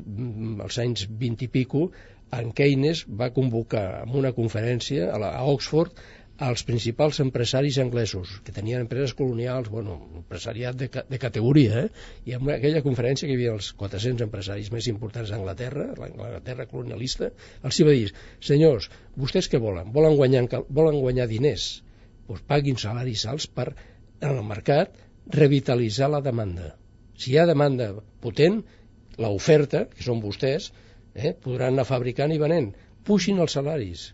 als anys 20 i pico, en Keynes va convocar en una conferència a, la, a Oxford als principals empresaris anglesos, que tenien empreses colonials, bueno, empresariat de, de categoria, eh? i en aquella conferència que hi havia els 400 empresaris més importants d'Anglaterra, l'Anglaterra colonialista, els hi va dir, senyors, vostès què volen? Volen guanyar, volen guanyar diners? Doncs paguin salaris alts per, en el mercat, revitalitzar la demanda. Si hi ha demanda potent, l'oferta, que són vostès, eh, podran anar fabricant i venent. Puixin els salaris,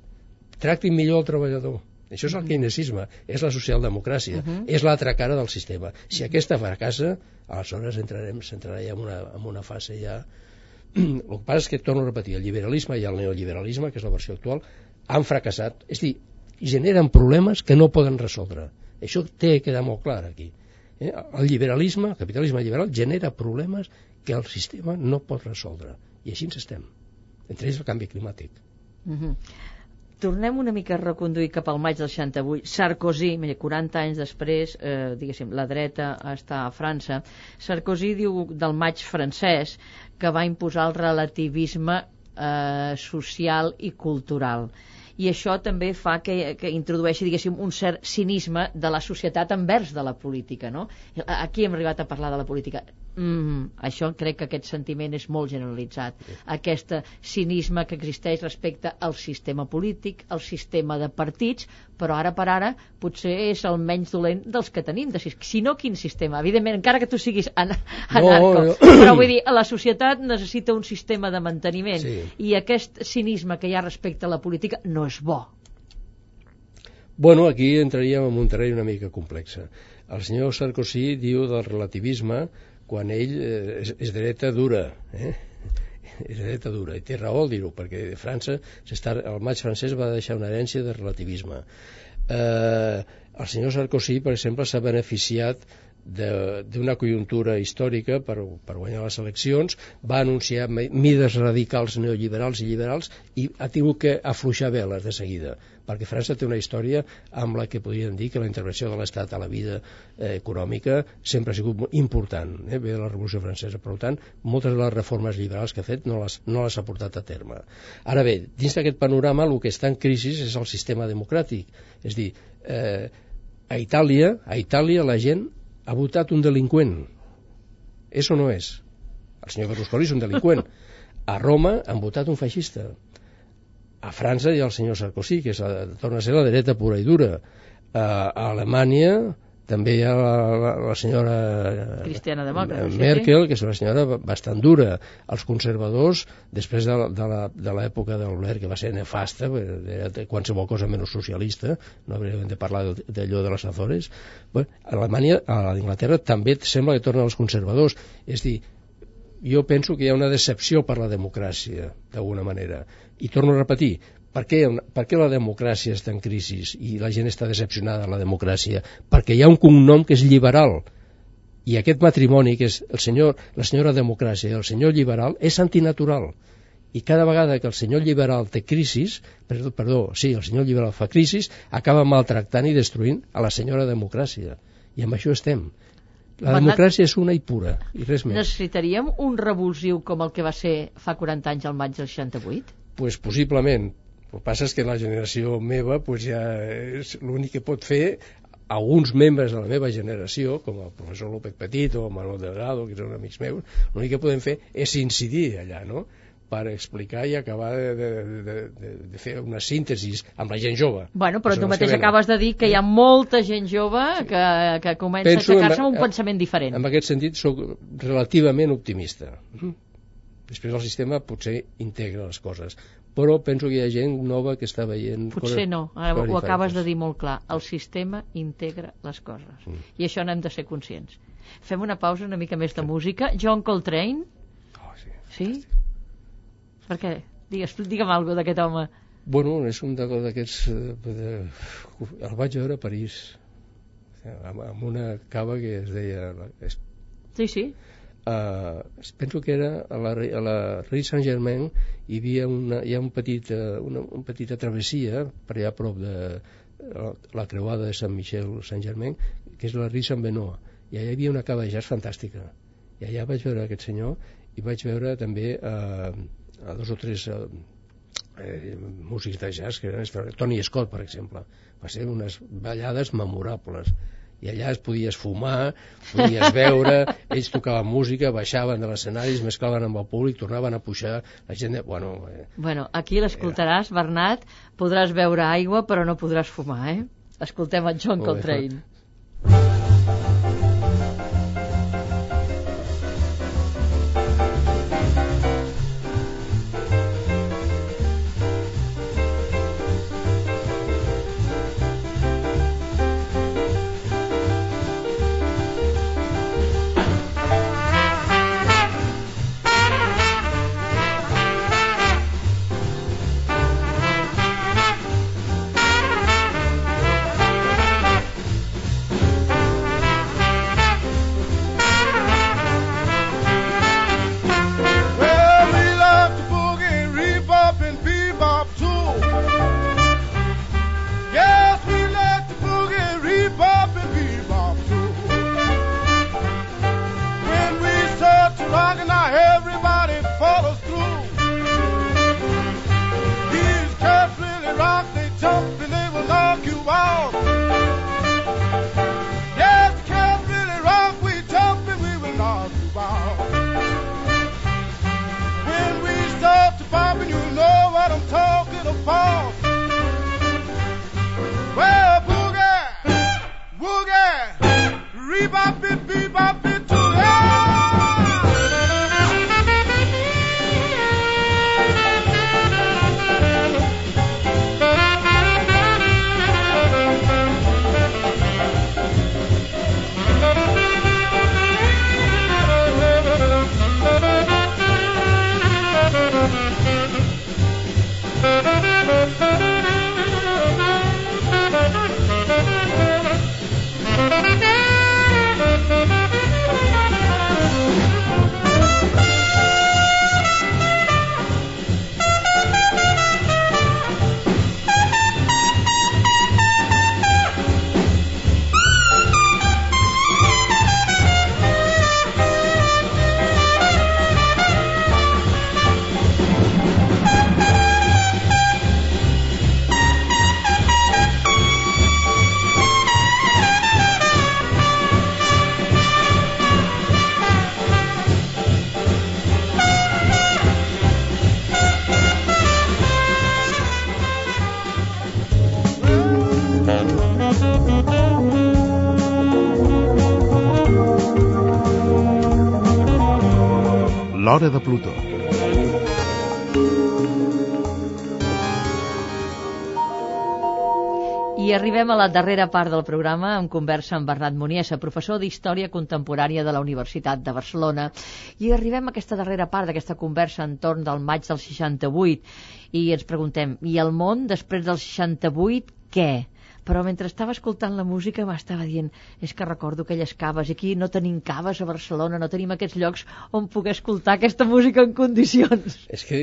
tractin millor el treballador. Això és el keynesisme, és la socialdemocràcia, uh -huh. és l'altra cara del sistema. Si aquesta fracassa, aleshores entrarem, entrarà ja en una, en una fase ja... <clears throat> el que passa és que, torno a repetir, el liberalisme i el neoliberalisme, que és la versió actual, han fracassat. És dir, i generen problemes que no poden resoldre. Això té que quedar molt clar aquí. Eh? El liberalisme, el capitalisme liberal, genera problemes que el sistema no pot resoldre. I així ens estem. Entre ells el canvi climàtic. Mm -hmm. Tornem una mica a reconduir cap al maig del 68. Sarkozy, 40 anys després, eh, diguéssim, la dreta està a França. Sarkozy diu del maig francès que va imposar el relativisme eh, social i cultural i això també fa que, que introdueixi, diguéssim, un cert cinisme de la societat envers de la política, no? Aquí hem arribat a parlar de la política. Mm, això crec que aquest sentiment és molt generalitzat. Sí. Aquest cinisme que existeix respecte al sistema polític, al sistema de partits, però ara per ara potser és el menys dolent dels que tenim. De, si no, quin sistema? Evidentment, encara que tu siguis an anarco. No, no. Però vull dir, la societat necessita un sistema de manteniment sí. i aquest cinisme que hi ha respecte a la política no és bo. Bueno, aquí entraríem en un terreny una mica complex. El senyor Sarkozy diu del relativisme quan ell eh, és, és dreta dura, eh? és dreta dura, i té raó al dir-ho, perquè França, el maig francès va deixar una herència de relativisme. Eh, el senyor Sarkozy, per exemple, s'ha beneficiat d'una conjuntura històrica per, per guanyar les eleccions, va anunciar mides radicals neoliberals i liberals i ha tingut que afluixar veles de seguida, perquè França té una història amb la que podríem dir que la intervenció de l'Estat a la vida eh, econòmica sempre ha sigut important, eh, ve de la Revolució Francesa. Per tant, moltes de les reformes liberals que ha fet no les, no les ha portat a terme. Ara bé, dins d'aquest panorama el que està en crisi és el sistema democràtic. És dir, eh, a Itàlia, a Itàlia la gent ha votat un delinqüent. És o no és? El senyor Berlusconi és un delinqüent. A Roma han votat un feixista. A França hi ha el senyor Sarkozy, que és la, torna a ser la dreta pura i dura. A Alemanya també hi ha la, la, la senyora Cristiana Demòcrata, Merkel, que és una senyora bastant dura. Els conservadors, després de, de l'època del Blair, que va ser nefasta, era qualsevol cosa menys socialista, no hauríem de parlar d'allò de les Azores, bueno, a Alemanya, a l'Inglaterra, també sembla que tornen els conservadors. És dir, jo penso que hi ha una decepció per la democràcia, d'alguna manera. I torno a repetir, per què, per què la democràcia està en crisi i la gent està decepcionada de la democràcia? Perquè hi ha un cognom que és liberal i aquest matrimoni, que és el senyor, la senyora democràcia i el senyor liberal, és antinatural. I cada vegada que el senyor liberal té crisis, perdó, perdó sí, el senyor liberal fa crisis, acaba maltractant i destruint a la senyora democràcia. I amb això estem. La democràcia és una i pura, i res més. Necessitaríem un revulsiu com el que va ser fa 40 anys al maig del 68? Pues possiblement, el que passa és que la generació meva pues, ja és l'únic que pot fer alguns membres de la meva generació, com el professor López Petit o Manuel Delgado, que són amics meus, l'únic que podem fer és incidir allà, no?, per explicar i acabar de, de, de, de, de fer una síntesi amb la gent jove. Bueno, però tu mateix acabes de dir que hi ha molta gent jove que, que comença Penso a aixecar-se amb un pensament diferent. En aquest sentit, sóc relativament optimista. Després el sistema potser integra les coses, però penso que hi ha gent nova que està veient potser no, ara ho acabes de dir molt clar. El sistema integra les coses. Mm. i això n'hem de ser conscients. Fem una pausa una mica més de sí. música. John Coltrane? Oh, sí, sí? per què? Digues, digue'm alguna d'aquest home. Bueno, és un d'aquests eh, el vaig veure a París amb una cava que es deia sí, sí Uh, penso que era a la, a la Rue Saint-Germain hi havia una, hi ha un petit, uh, una, una petita travessia per allà a prop de uh, la creuada de Sant Michel Saint-Germain que és la Rue Saint-Benoît. I allà hi havia una cava de jazz fantàstica. I allà vaig veure aquest senyor i vaig veure també uh, a dos o tres uh, eh, músics de jazz que eren Tony Scott per exemple. Va ser unes ballades memorables i allà es podies fumar, podies veure, <laughs> ells tocaven música, baixaven de l'escenari, es mesclaven amb el públic, tornaven a pujar, la gent... Bueno, eh, bueno aquí l'escoltaràs, Bernat, podràs beure aigua però no podràs fumar, eh? Escoltem en John Coltrane. up. L'Hora de Plutó. I arribem a la darrera part del programa amb conversa amb Bernat Muniesa, professor d'Història Contemporània de la Universitat de Barcelona. I arribem a aquesta darrera part d'aquesta conversa entorn del maig del 68 i ens preguntem, i el món després del 68 què? Però mentre estava escoltant la música m'estava dient és que recordo aquelles caves aquí no tenim caves a Barcelona, no tenim aquests llocs on poder escoltar aquesta música en condicions. És que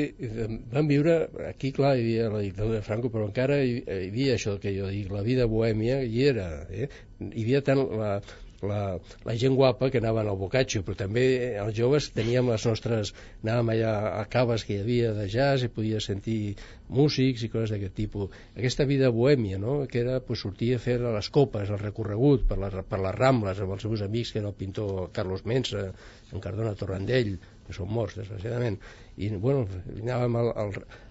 vam viure, aquí clar hi havia la dictadura de Franco, però encara hi, hi havia això que jo dic, la vida bohèmia hi era, eh? hi havia tant la, la, la gent guapa que anaven al bocatxo, però també els joves teníem les nostres... anàvem allà a caves que hi havia de jazz i podia sentir músics i coses d'aquest tipus. Aquesta vida bohèmia, no?, que era pues, sortir a fer les copes, el recorregut per, la, per les Rambles amb els seus amics, que era el pintor Carlos Mensa, en Cardona Torrandell, que són morts, desgraciadament, i bueno, anàvem al, al,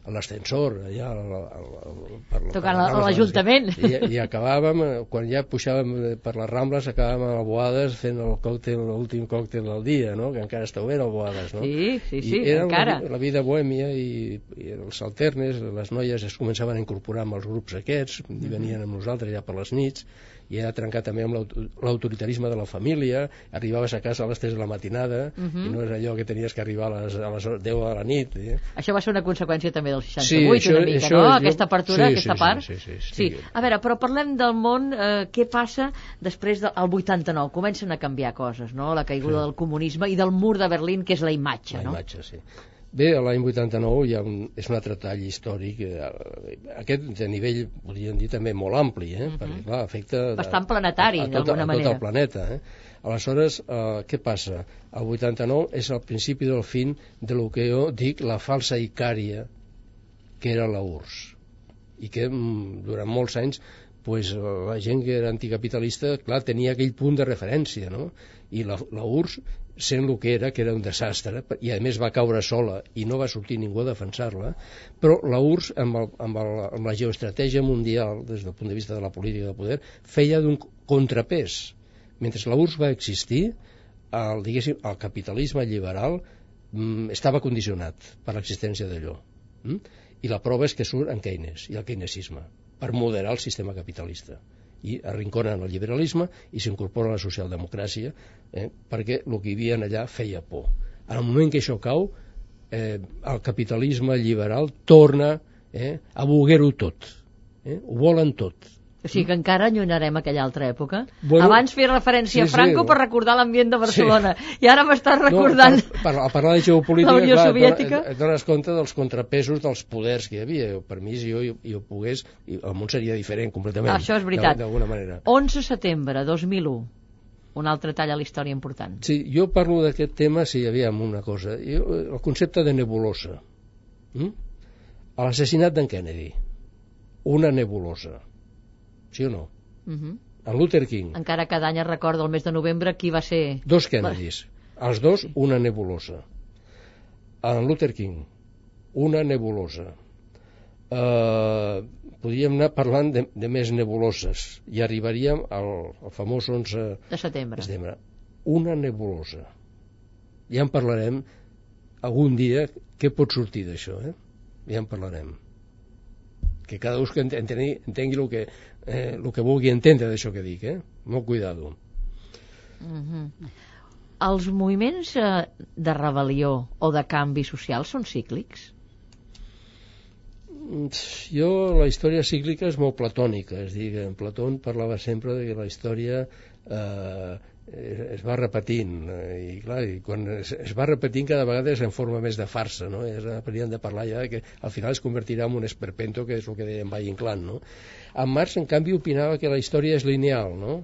a l'ascensor allà al, al, al, per, tocant a l'Ajuntament i, i acabàvem, quan ja pujàvem per les Rambles acabàvem a Boades fent el còctel, l'últim còctel del dia no? que encara està obert a Boades no? sí, sí, sí, I era encara la, la vida bohèmia i, i els alternes, les noies es començaven a incorporar amb els grups aquests i venien amb nosaltres ja per les nits i era trencar també amb l'autoritarisme de la família, arribaves a casa a les 3 de la matinada uh -huh. i no és allò que tenies que arribar a les, a les 10 de la nit. Eh? Això va ser una conseqüència també del 68 sí, això, una mica, no? Aquesta apertura, sí, aquesta sí, part. Sí, sí, sí, sí. A veure, però parlem del món, eh, què passa després del 89? Comencen a canviar coses, no? La caiguda sí. del comunisme i del mur de Berlín, que és la imatge, la no? La imatge, sí. Bé, l'any 89 hi ha un, és un altre tall històric, eh, aquest de nivell, podríem dir, també molt ampli, eh? Uh -huh. perquè clar, afecta... Bastant planetari, d'alguna manera. A tot el planeta, eh? Aleshores, eh, què passa? El 89 és el principi del fin de lo que jo dic la falsa Icària, que era la URSS, i que mm, durant molts anys pues, la gent que era anticapitalista, clar, tenia aquell punt de referència, no? I la, la URSS sent el que era, que era un desastre, i a més va caure sola i no va sortir ningú a defensar-la, però la URSS, amb, el, amb, el, amb la geoestratègia mundial, des del punt de vista de la política de poder, feia d'un contrapès. Mentre la URSS va existir, el, diguéssim, el capitalisme liberal mm, estava condicionat per l'existència d'allò. Mm? I la prova és que surt en Keynes i el keynesisme, per moderar el sistema capitalista i arrinconen el liberalisme i s'incorpora la socialdemocràcia eh, perquè el que hi havia allà feia por. En el moment que això cau, eh, el capitalisme liberal torna eh, a voler-ho tot. Eh? Ho volen tot o sigui que encara allunyarem aquella altra època. Bueno, Abans feia referència sí, a Franco sí, per recordar l'ambient de Barcelona. Sí. I ara m'estàs recordant... No, per, per, a parlar de geopolítica, la Unió clar, Soviètica. Et, et dones compte dels contrapesos dels poders que hi havia. Per mi, si jo, jo pogués, el món seria diferent completament. Això és veritat. D'alguna manera. 11 setembre 2001 un altre tall a la història important. Sí, jo parlo d'aquest tema, si sí, aviam una cosa. Jo, el concepte de nebulosa. Mm? L'assassinat d'en Kennedy. Una nebulosa sí o no? Uh. -huh. En Luther King. Encara cada any es recorda el mes de novembre qui va ser... Dos Kennedys. Els dos, sí. una nebulosa. En Luther King, una nebulosa. Uh, podríem anar parlant de, de més nebuloses i arribaríem al, al famós 11 de setembre. de setembre. Una nebulosa. Ja en parlarem algun dia què pot sortir d'això, eh? Ja en parlarem. Que cada un entengui, entengui el que eh, el que vulgui entendre d'això que dic, eh? Molt cuidado. Mm -hmm. Els moviments eh, de rebel·lió o de canvi social són cíclics? Jo, la història cíclica és molt platònica, és dir, en Platón parlava sempre de que la història eh, es va repetint eh, i clar, i quan es, es va repetint cada vegada és en forma més de farsa no? és, hauríem de parlar ja que al final es convertirà en un esperpento que és el que deia Valle Inclán no? En Marx, en canvi, opinava que la història és lineal, no?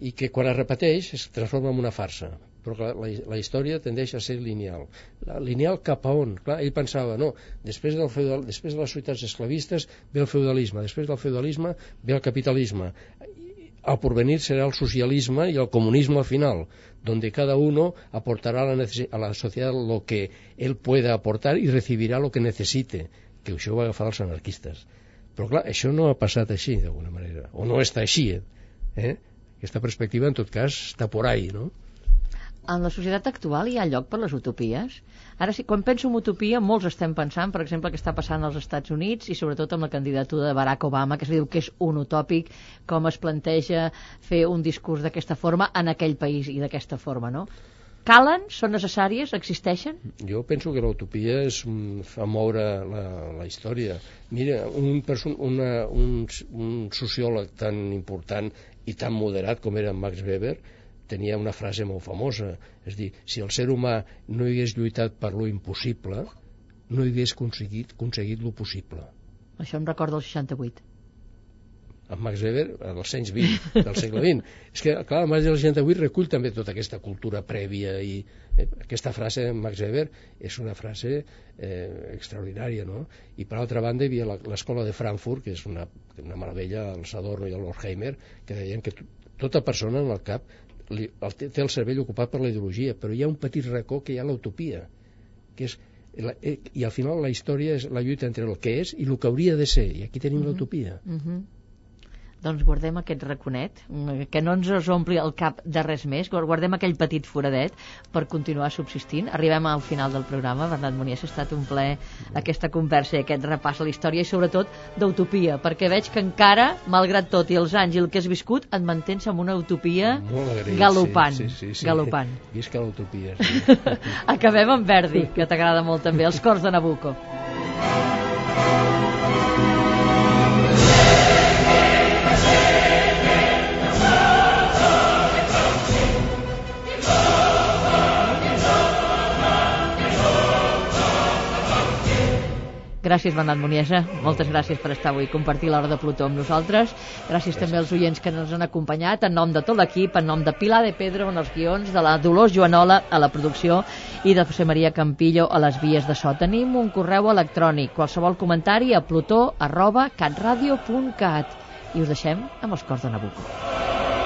i que quan es repeteix es transforma en una farsa però la, la, la història tendeix a ser lineal. La, lineal cap a on? Clar, ell pensava, no, després, del feudal, després de les societats esclavistes ve el feudalisme, després del feudalisme ve el capitalisme. Al porvenir serà el socialisme i el comunisme al final, donde cada uno aportará a la, a la sociedad lo que él pueda aportar y recibirá lo que necesite, que això ho va agafar els anarquistes però clar, això no ha passat així d'alguna manera, o no està així. Eh? Eh? Aquesta perspectiva, en tot cas, està por ahí, no? En la societat actual hi ha lloc per les utopies? Ara, sí, quan penso en utopia, molts estem pensant, per exemple, que està passant als Estats Units i sobretot amb la candidatura de Barack Obama, que es diu que és un utòpic, com es planteja fer un discurs d'aquesta forma en aquell país i d'aquesta forma, no? Calen? Són necessàries? Existeixen? Jo penso que l'utopia és un, fa moure la, la història. Mira, un, person, una, un, un sociòleg tan important i tan moderat com era Max Weber tenia una frase molt famosa, és dir, si el ser humà no hagués lluitat per lo impossible, no hagués aconseguit, aconseguit lo possible. Això em recorda el 68 en Max Weber als anys 20 del segle XX. És que, clar, el Max del 68 recull també tota aquesta cultura prèvia i eh, aquesta frase de Max Weber és una frase eh, extraordinària, no? I per altra banda hi havia l'escola de Frankfurt, que és una, una meravella, el Sadorno i el Horkheimer, que deien que tota persona en el cap li, el, té el cervell ocupat per la ideologia, però hi ha un petit racó que hi ha l'utopia, que és la, eh, i al final la història és la lluita entre el que és i el que hauria de ser, i aquí tenim uh -huh. l'utopia. Uh -huh doncs guardem aquest raconet, que no ens ompli el cap de res més, guardem aquell petit foradet per continuar subsistint. Arribem al final del programa, Bernat Munies, ha estat un ple aquesta conversa i aquest repàs a la història i sobretot d'utopia, perquè veig que encara, malgrat tot i els anys i el que has viscut, et mantens amb una utopia agraït, galopant. Sí, sí, sí, sí. galopant. <laughs> Visca l'utopia. Sí. <laughs> Acabem amb Verdi, que t'agrada molt també, els cors de Nabucco. Gràcies, Bernat Muniesa. Moltes gràcies per estar avui i compartir l'hora de Plutó amb nosaltres. Gràcies, gràcies també als oients que ens han acompanyat, en nom de tot l'equip, en nom de Pilar de Pedro en els guions, de la Dolors Joanola a la producció i de José María Campillo a les vies de so. Tenim un correu electrònic, qualsevol comentari a plutó arroba catradio.cat i us deixem amb els cors de Nabucco.